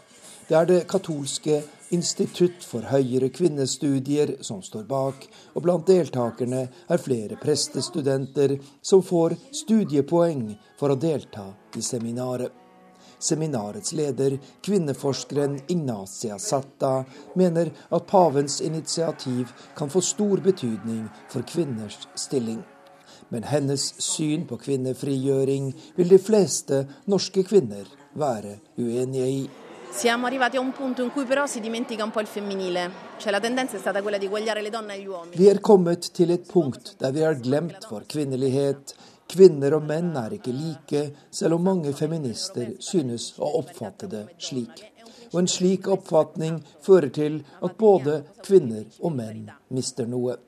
Det er det katolske Institutt for høyere kvinnestudier som står bak, og blant deltakerne er flere prestestudenter som får studiepoeng for å delta i seminaret. Seminarets leder, kvinneforskeren Ignacia Satta, mener at pavens initiativ kan få stor betydning for kvinners stilling. Men hennes syn på kvinnefrigjøring vil de fleste norske kvinner være uenige i. Siamo arrivati a un punto in cui però si dimentica un po' il femminile, cioè la tendenza è stata quella di eguagliare le donne agli uomini. Vi er kommet til et punkt der vi har glemt vår kvinnelighet, Kvinner og menn er ikke like, selv om mange feminister synes å oppfatte det slik. Og en slik oppfatning fører til at både kvinner og menn mister noe.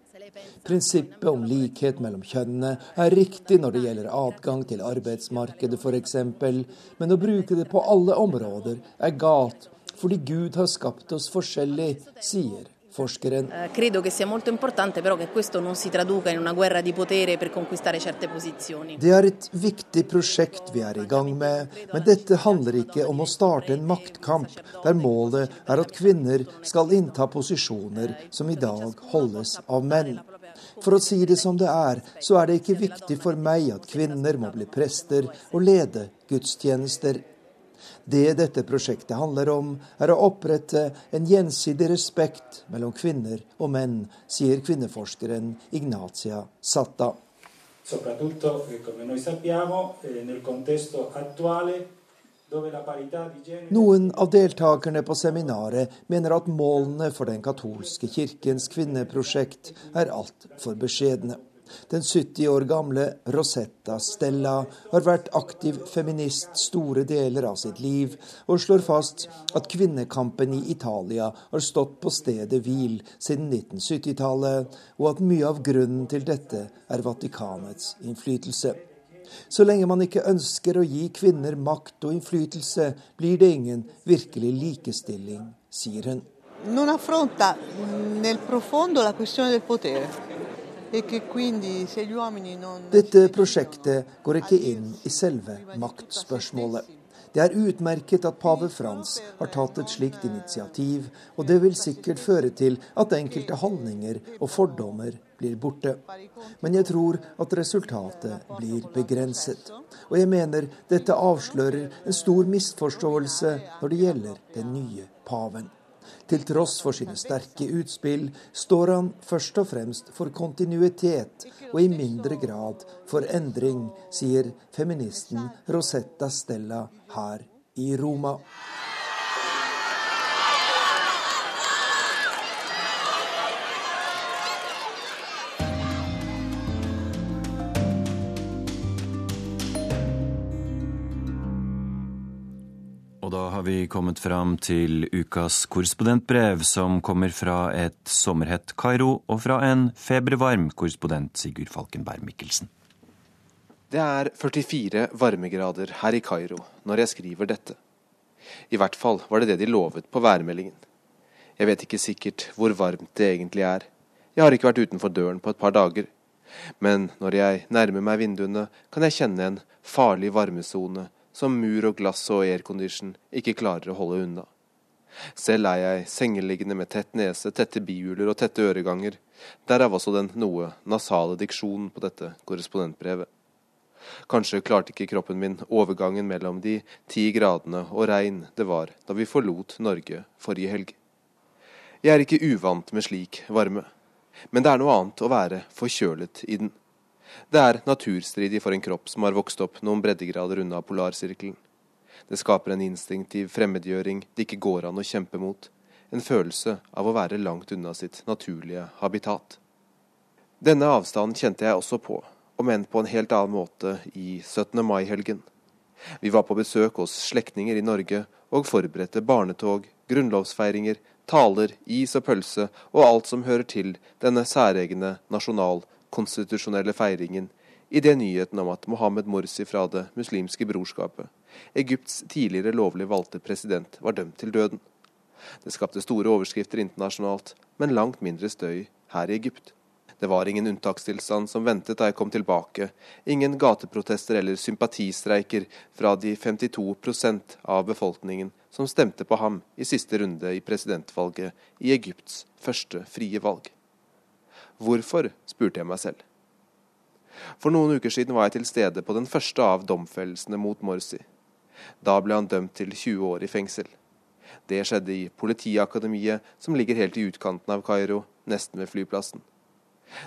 Prinsippet om likhet mellom kjønnene er riktig når det gjelder adgang til arbeidsmarkedet f.eks., men å bruke det på alle områder er galt, fordi Gud har skapt oss forskjellig, sier forskeren. Eh. Det er et viktig prosjekt vi er i gang med, men dette handler ikke om å starte en maktkamp der målet er at kvinner skal innta posisjoner som i dag holdes av menn. For å si det som det er, så er det ikke viktig for meg at kvinner må bli prester og lede gudstjenester. Det dette prosjektet handler om, er å opprette en gjensidig respekt mellom kvinner og menn, sier kvinneforskeren Ignatia Satta. Noen av deltakerne på seminaret mener at målene for den katolske kirkens kvinneprosjekt er altfor beskjedne. Den 70 år gamle Rosetta Stella har vært aktiv feminist store deler av sitt liv, og slår fast at kvinnekampen i Italia har stått på stedet hvil siden 1970-tallet, og at mye av grunnen til dette er Vatikanets innflytelse. Så lenge man ikke ønsker å gi kvinner makt og innflytelse, blir det ingen virkelig likestilling, sier hun. Non affronta nel profondo la questione del. E Dette prosjektet går ikke inn i selve maktspørsmålet. Det er utmerket at pave Frans har tatt et slikt initiativ, og det vil sikkert føre til at enkelte holdninger og fordommer blir borte. Men jeg tror at resultatet blir begrenset. Og jeg mener dette avslører en stor misforståelse når det gjelder den nye paven. Til tross for sine sterke utspill står han først og fremst for kontinuitet, og i mindre grad for endring, sier feministen Rosetta Stella her i Roma. Har vi kommet fram til ukas korrespondentbrev, som kommer fra et sommerhett Kairo og fra en febervarm korrespondent, Sigurd Falkenberg Mikkelsen. Det er 44 varmegrader her i Kairo når jeg skriver dette. I hvert fall var det det de lovet på værmeldingen. Jeg vet ikke sikkert hvor varmt det egentlig er. Jeg har ikke vært utenfor døren på et par dager. Men når jeg nærmer meg vinduene, kan jeg kjenne en farlig varmesone som mur og glass og aircondition ikke klarer å holde unna. Selv er jeg sengeliggende med tett nese, tette bihuler og tette øreganger, derav også den noe nasale diksjonen på dette korrespondentbrevet. Kanskje klarte ikke kroppen min overgangen mellom de ti gradene og regn det var da vi forlot Norge forrige helg. Jeg er ikke uvant med slik varme, men det er noe annet å være forkjølet i den. Det er naturstridig for en kropp som har vokst opp noen breddegrader unna polarsirkelen. Det skaper en instinktiv fremmedgjøring det ikke går an å kjempe mot, en følelse av å være langt unna sitt naturlige habitat. Denne avstanden kjente jeg også på, om enn på en helt annen måte i 17. mai-helgen. Vi var på besøk hos slektninger i Norge og forberedte barnetog, grunnlovsfeiringer, taler, is og pølse og alt som hører til denne særegne nasjonal- konstitusjonelle feiringen i det nyheten om at Mohammed Morsi fra Det muslimske brorskapet, Egypts tidligere lovlig valgte president, var dømt til døden. Det skapte store overskrifter internasjonalt, men langt mindre støy her i Egypt. Det var ingen unntakstilstand som ventet da jeg kom tilbake, ingen gateprotester eller sympatistreiker fra de 52% av befolkningen som stemte på ham i siste runde i presidentvalget i Egypts første frie valg. Hvorfor, spurte jeg meg selv. For noen uker siden var jeg til stede på den første av domfellelsene mot Morsi. Da ble han dømt til 20 år i fengsel. Det skjedde i Politiakademiet, som ligger helt i utkanten av Kairo, nesten ved flyplassen.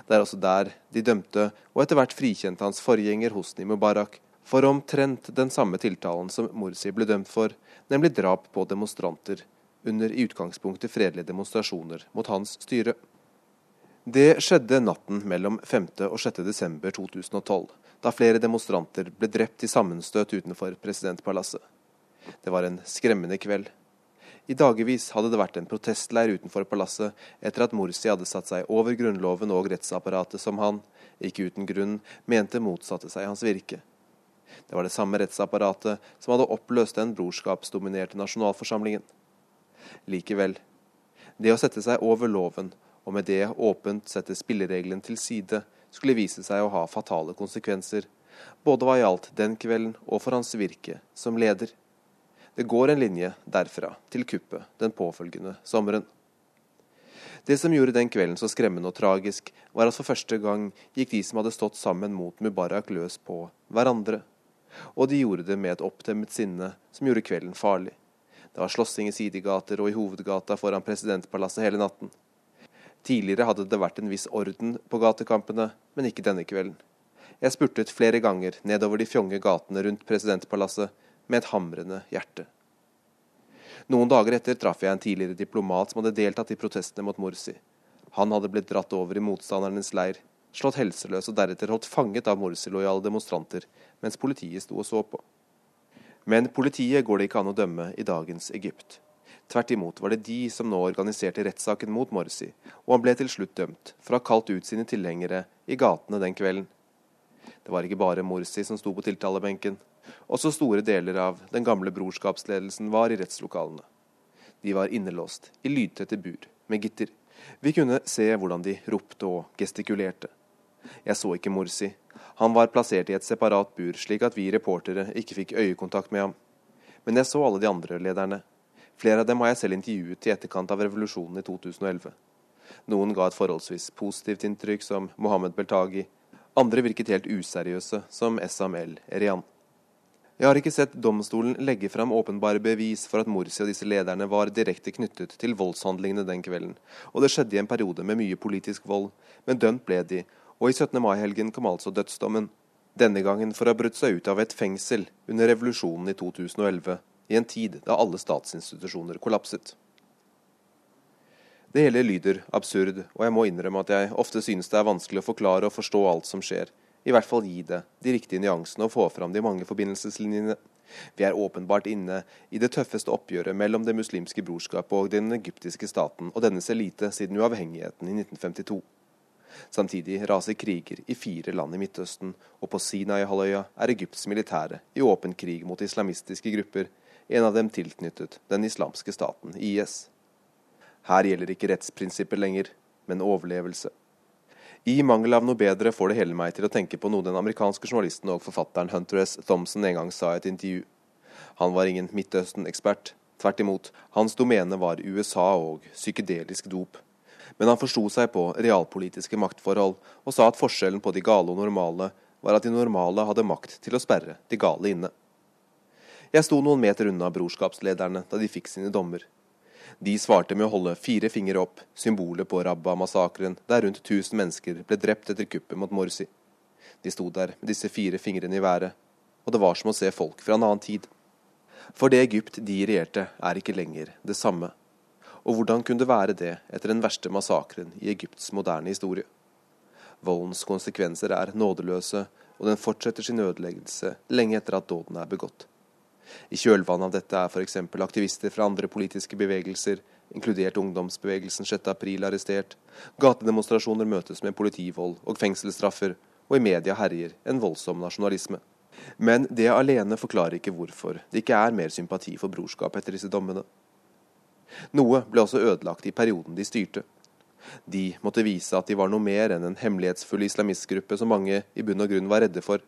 Det er også der de dømte, og etter hvert frikjente hans forgjenger Hosni Mubarak, for omtrent den samme tiltalen som Morsi ble dømt for, nemlig drap på demonstranter under i utgangspunktet fredelige demonstrasjoner mot hans styre. Det skjedde natten mellom 5. og 6. desember 2012, da flere demonstranter ble drept i sammenstøt utenfor presidentpalasset. Det var en skremmende kveld. I dagevis hadde det vært en protestleir utenfor palasset etter at Morsi hadde satt seg over grunnloven og rettsapparatet som han, ikke uten grunn, mente motsatte seg hans virke. Det var det samme rettsapparatet som hadde oppløst den brorskapsdominerte nasjonalforsamlingen. Likevel, det å sette seg over loven og med det åpent sette spillereglene til side, skulle vise seg å ha fatale konsekvenser, både hva gjaldt den kvelden og for hans virke som leder. Det går en linje derfra til kuppet den påfølgende sommeren. Det som gjorde den kvelden så skremmende og tragisk, var at for første gang gikk de som hadde stått sammen mot Mubarak løs på hverandre. Og de gjorde det med et opptemmet sinne som gjorde kvelden farlig. Det var slåssing i sidegater og i hovedgata foran presidentpalasset hele natten. Tidligere hadde det vært en viss orden på gatekampene, men ikke denne kvelden. Jeg spurtet flere ganger nedover de fjonge gatene rundt presidentpalasset med et hamrende hjerte. Noen dager etter traff jeg en tidligere diplomat som hadde deltatt i protestene mot Morsi. Han hadde blitt dratt over i motstandernes leir, slått helseløs og deretter holdt fanget av Morsi-lojale demonstranter, mens politiet sto og så på. Men politiet går det ikke an å dømme i dagens Egypt. Tvert imot var det de som nå organiserte rettssaken mot Morsi, og han ble til slutt dømt for å ha kalt ut sine tilhengere i gatene den kvelden. Det var ikke bare Morsi som sto på tiltalebenken. Også store deler av den gamle brorskapsledelsen var i rettslokalene. De var innelåst, i lydtette bur, med gitter. Vi kunne se hvordan de ropte og gestikulerte. Jeg så ikke Morsi. Han var plassert i et separat bur, slik at vi reportere ikke fikk øyekontakt med ham. Men jeg så alle de andre lederne, Flere av dem har jeg selv intervjuet i etterkant av revolusjonen i 2011. Noen ga et forholdsvis positivt inntrykk, som Mohammed Beltagi. Andre virket helt useriøse, som Essam Erian. Jeg har ikke sett domstolen legge fram åpenbare bevis for at Morsi og disse lederne var direkte knyttet til voldshandlingene den kvelden, og det skjedde i en periode med mye politisk vold, men dømt ble de, og i 17. mai-helgen kom altså dødsdommen. Denne gangen for å ha brutt seg ut av et fengsel under revolusjonen i 2011, i en tid da alle statsinstitusjoner kollapset. Det hele lyder absurd, og jeg må innrømme at jeg ofte synes det er vanskelig å forklare og forstå alt som skjer, i hvert fall gi det de riktige nyansene og få fram de mange forbindelseslinjene. Vi er åpenbart inne i det tøffeste oppgjøret mellom Det muslimske brorskap og den egyptiske staten og dennes elite siden uavhengigheten i 1952. Samtidig raser kriger i fire land i Midtøsten, og på Sinai-halvøya er Egypts militære i åpen krig mot islamistiske grupper, en av dem tilknyttet den islamske staten IS. Her gjelder ikke rettsprinsippet lenger, men overlevelse. I mangel av noe bedre får det hele meg til å tenke på noe den amerikanske journalisten og forfatteren Hunter S. Thompson en gang sa i et intervju. Han var ingen Midtøsten-ekspert. Tvert imot, hans domene var USA og psykedelisk dop. Men han forsto seg på realpolitiske maktforhold, og sa at forskjellen på de gale og normale var at de normale hadde makt til å sperre de gale inne. Jeg sto noen meter unna brorskapslederne da de fikk sine dommer. De svarte med å holde fire fingre opp, symbolet på Rabba-massakren, der rundt 1000 mennesker ble drept etter kuppet mot Morsi. De sto der med disse fire fingrene i været, og det var som å se folk fra en annen tid. For det Egypt de regjerte, er ikke lenger det samme. Og hvordan kunne det være det etter den verste massakren i Egypts moderne historie? Voldens konsekvenser er nådeløse, og den fortsetter sin ødeleggelse lenge etter at dåden er begått. I kjølvannet av dette er f.eks. aktivister fra andre politiske bevegelser, inkludert ungdomsbevegelsen 6.4, arrestert. Gatedemonstrasjoner møtes med politivold og fengselsstraffer, og i media herjer en voldsom nasjonalisme. Men det alene forklarer ikke hvorfor det ikke er mer sympati for brorskap etter disse dommene. Noe ble også ødelagt i perioden de styrte. De måtte vise at de var noe mer enn en hemmelighetsfull islamistgruppe som mange i bunn og grunn var redde for.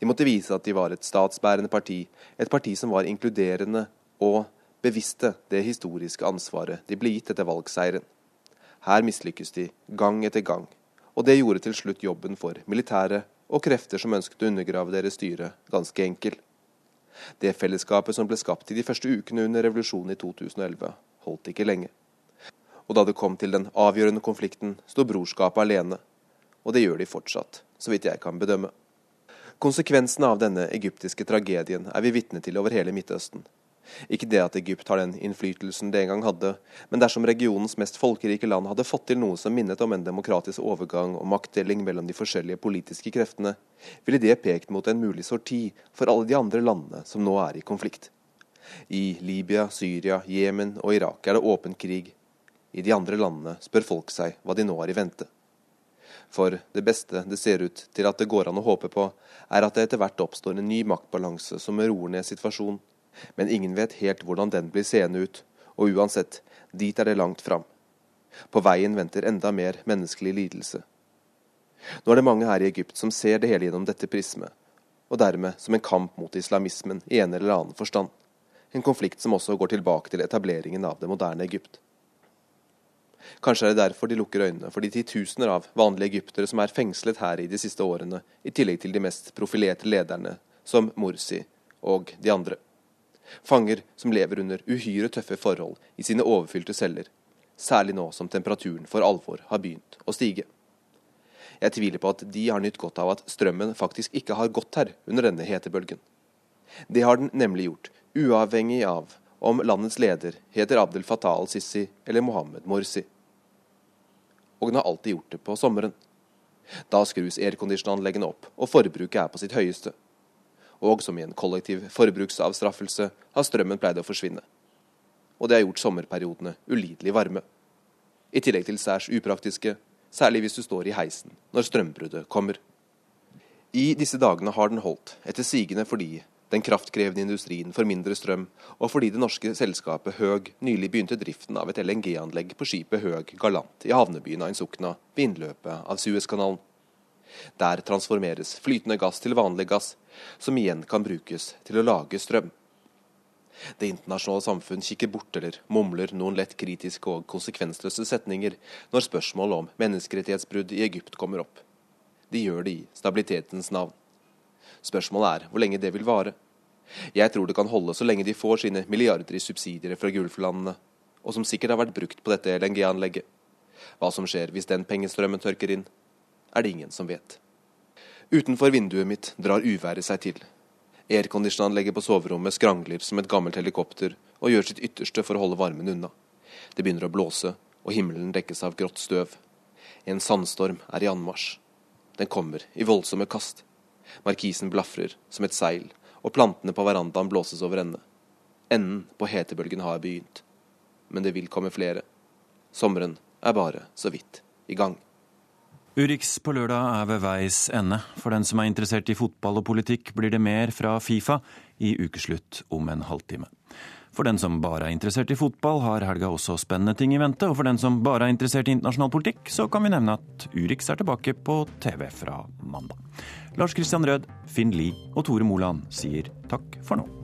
De måtte vise at de var et statsbærende parti, et parti som var inkluderende og bevisste det historiske ansvaret de ble gitt etter valgseieren. Her mislykkes de gang etter gang, og det gjorde til slutt jobben for militære og krefter som ønsket å undergrave deres styre, ganske enkel. Det fellesskapet som ble skapt i de første ukene under revolusjonen i 2011, holdt ikke lenge. Og da det kom til den avgjørende konflikten, sto brorskapet alene. Og det gjør de fortsatt, så vidt jeg kan bedømme. Konsekvensene av denne egyptiske tragedien er vi vitne til over hele Midtøsten. Ikke det at Egypt har den innflytelsen det en gang hadde, men dersom regionens mest folkerike land hadde fått til noe som minnet om en demokratisk overgang og maktdeling mellom de forskjellige politiske kreftene, ville det pekt mot en mulig sorti for alle de andre landene som nå er i konflikt. I Libya, Syria, Jemen og Irak er det åpen krig. I de andre landene spør folk seg hva de nå har i vente. For det beste det ser ut til at det går an å håpe på, er at det etter hvert oppstår en ny maktbalanse som roer ned situasjonen. Men ingen vet helt hvordan den blir seende ut, og uansett, dit er det langt fram. På veien venter enda mer menneskelig lidelse. Nå er det mange her i Egypt som ser det hele gjennom dette prismet, og dermed som en kamp mot islamismen i en eller annen forstand. En konflikt som også går tilbake til etableringen av det moderne Egypt. Kanskje er det derfor de lukker øynene for de titusener av vanlige egyptere som er fengslet her i de siste årene, i tillegg til de mest profilerte lederne, som Morsi og de andre. Fanger som lever under uhyre tøffe forhold i sine overfylte celler, særlig nå som temperaturen for alvor har begynt å stige. Jeg tviler på at de har nytt godt av at strømmen faktisk ikke har gått her under denne hetebølgen. Det har den nemlig gjort, uavhengig av om landets leder heter Abdel Fattah al-Sisi eller Mohammed Morsi og den har alltid gjort det på sommeren. Da skrus airconditionanleggene opp, og forbruket er på sitt høyeste. Og som i en kollektiv forbruksavstraffelse har strømmen pleid å forsvinne. Og det har gjort sommerperiodene ulidelig varme. I tillegg til særs upraktiske, særlig hvis du står i heisen når strømbruddet kommer. I disse dagene har den holdt, etter sigende fordi den kraftkrevende industrien får mindre strøm, og fordi det norske selskapet Høg nylig begynte driften av et LNG-anlegg på skipet Høg Galant i havnebyen Ainsukna ved innløpet av Suezkanalen. Der transformeres flytende gass til vanlig gass, som igjen kan brukes til å lage strøm. Det internasjonale samfunn kikker bort eller mumler noen lett kritiske og konsekvensløse setninger når spørsmål om menneskerettighetsbrudd i Egypt kommer opp. De gjør det i stabilitetens navn. Spørsmålet er hvor lenge det vil vare. Jeg tror det kan holde så lenge de får sine milliarder i subsidier fra Gulflandene, og som sikkert har vært brukt på dette LNG-anlegget. Hva som skjer hvis den pengestrømmen tørker inn, er det ingen som vet. Utenfor vinduet mitt drar uværet seg til. Airconditionanlegget på soverommet skrangler som et gammelt helikopter og gjør sitt ytterste for å holde varmen unna. Det begynner å blåse, og himmelen dekkes av grått støv. En sandstorm er i anmarsj. Den kommer i voldsomme kast. Markisen blafrer som et seil, og plantene på verandaen blåses over ende. Enden på hetebølgen har begynt. Men det vil komme flere. Sommeren er bare så vidt i gang. Urix på lørdag er ved veis ende. For den som er interessert i fotball og politikk, blir det mer fra Fifa i ukeslutt om en halvtime. For den som bare er interessert i fotball, har helga også spennende ting i vente. Og for den som bare er interessert i internasjonal politikk, så kan vi nevne at Urix er tilbake på TV fra mandag. Lars Christian Rød, Finn Lie og Tore Moland sier takk for nå.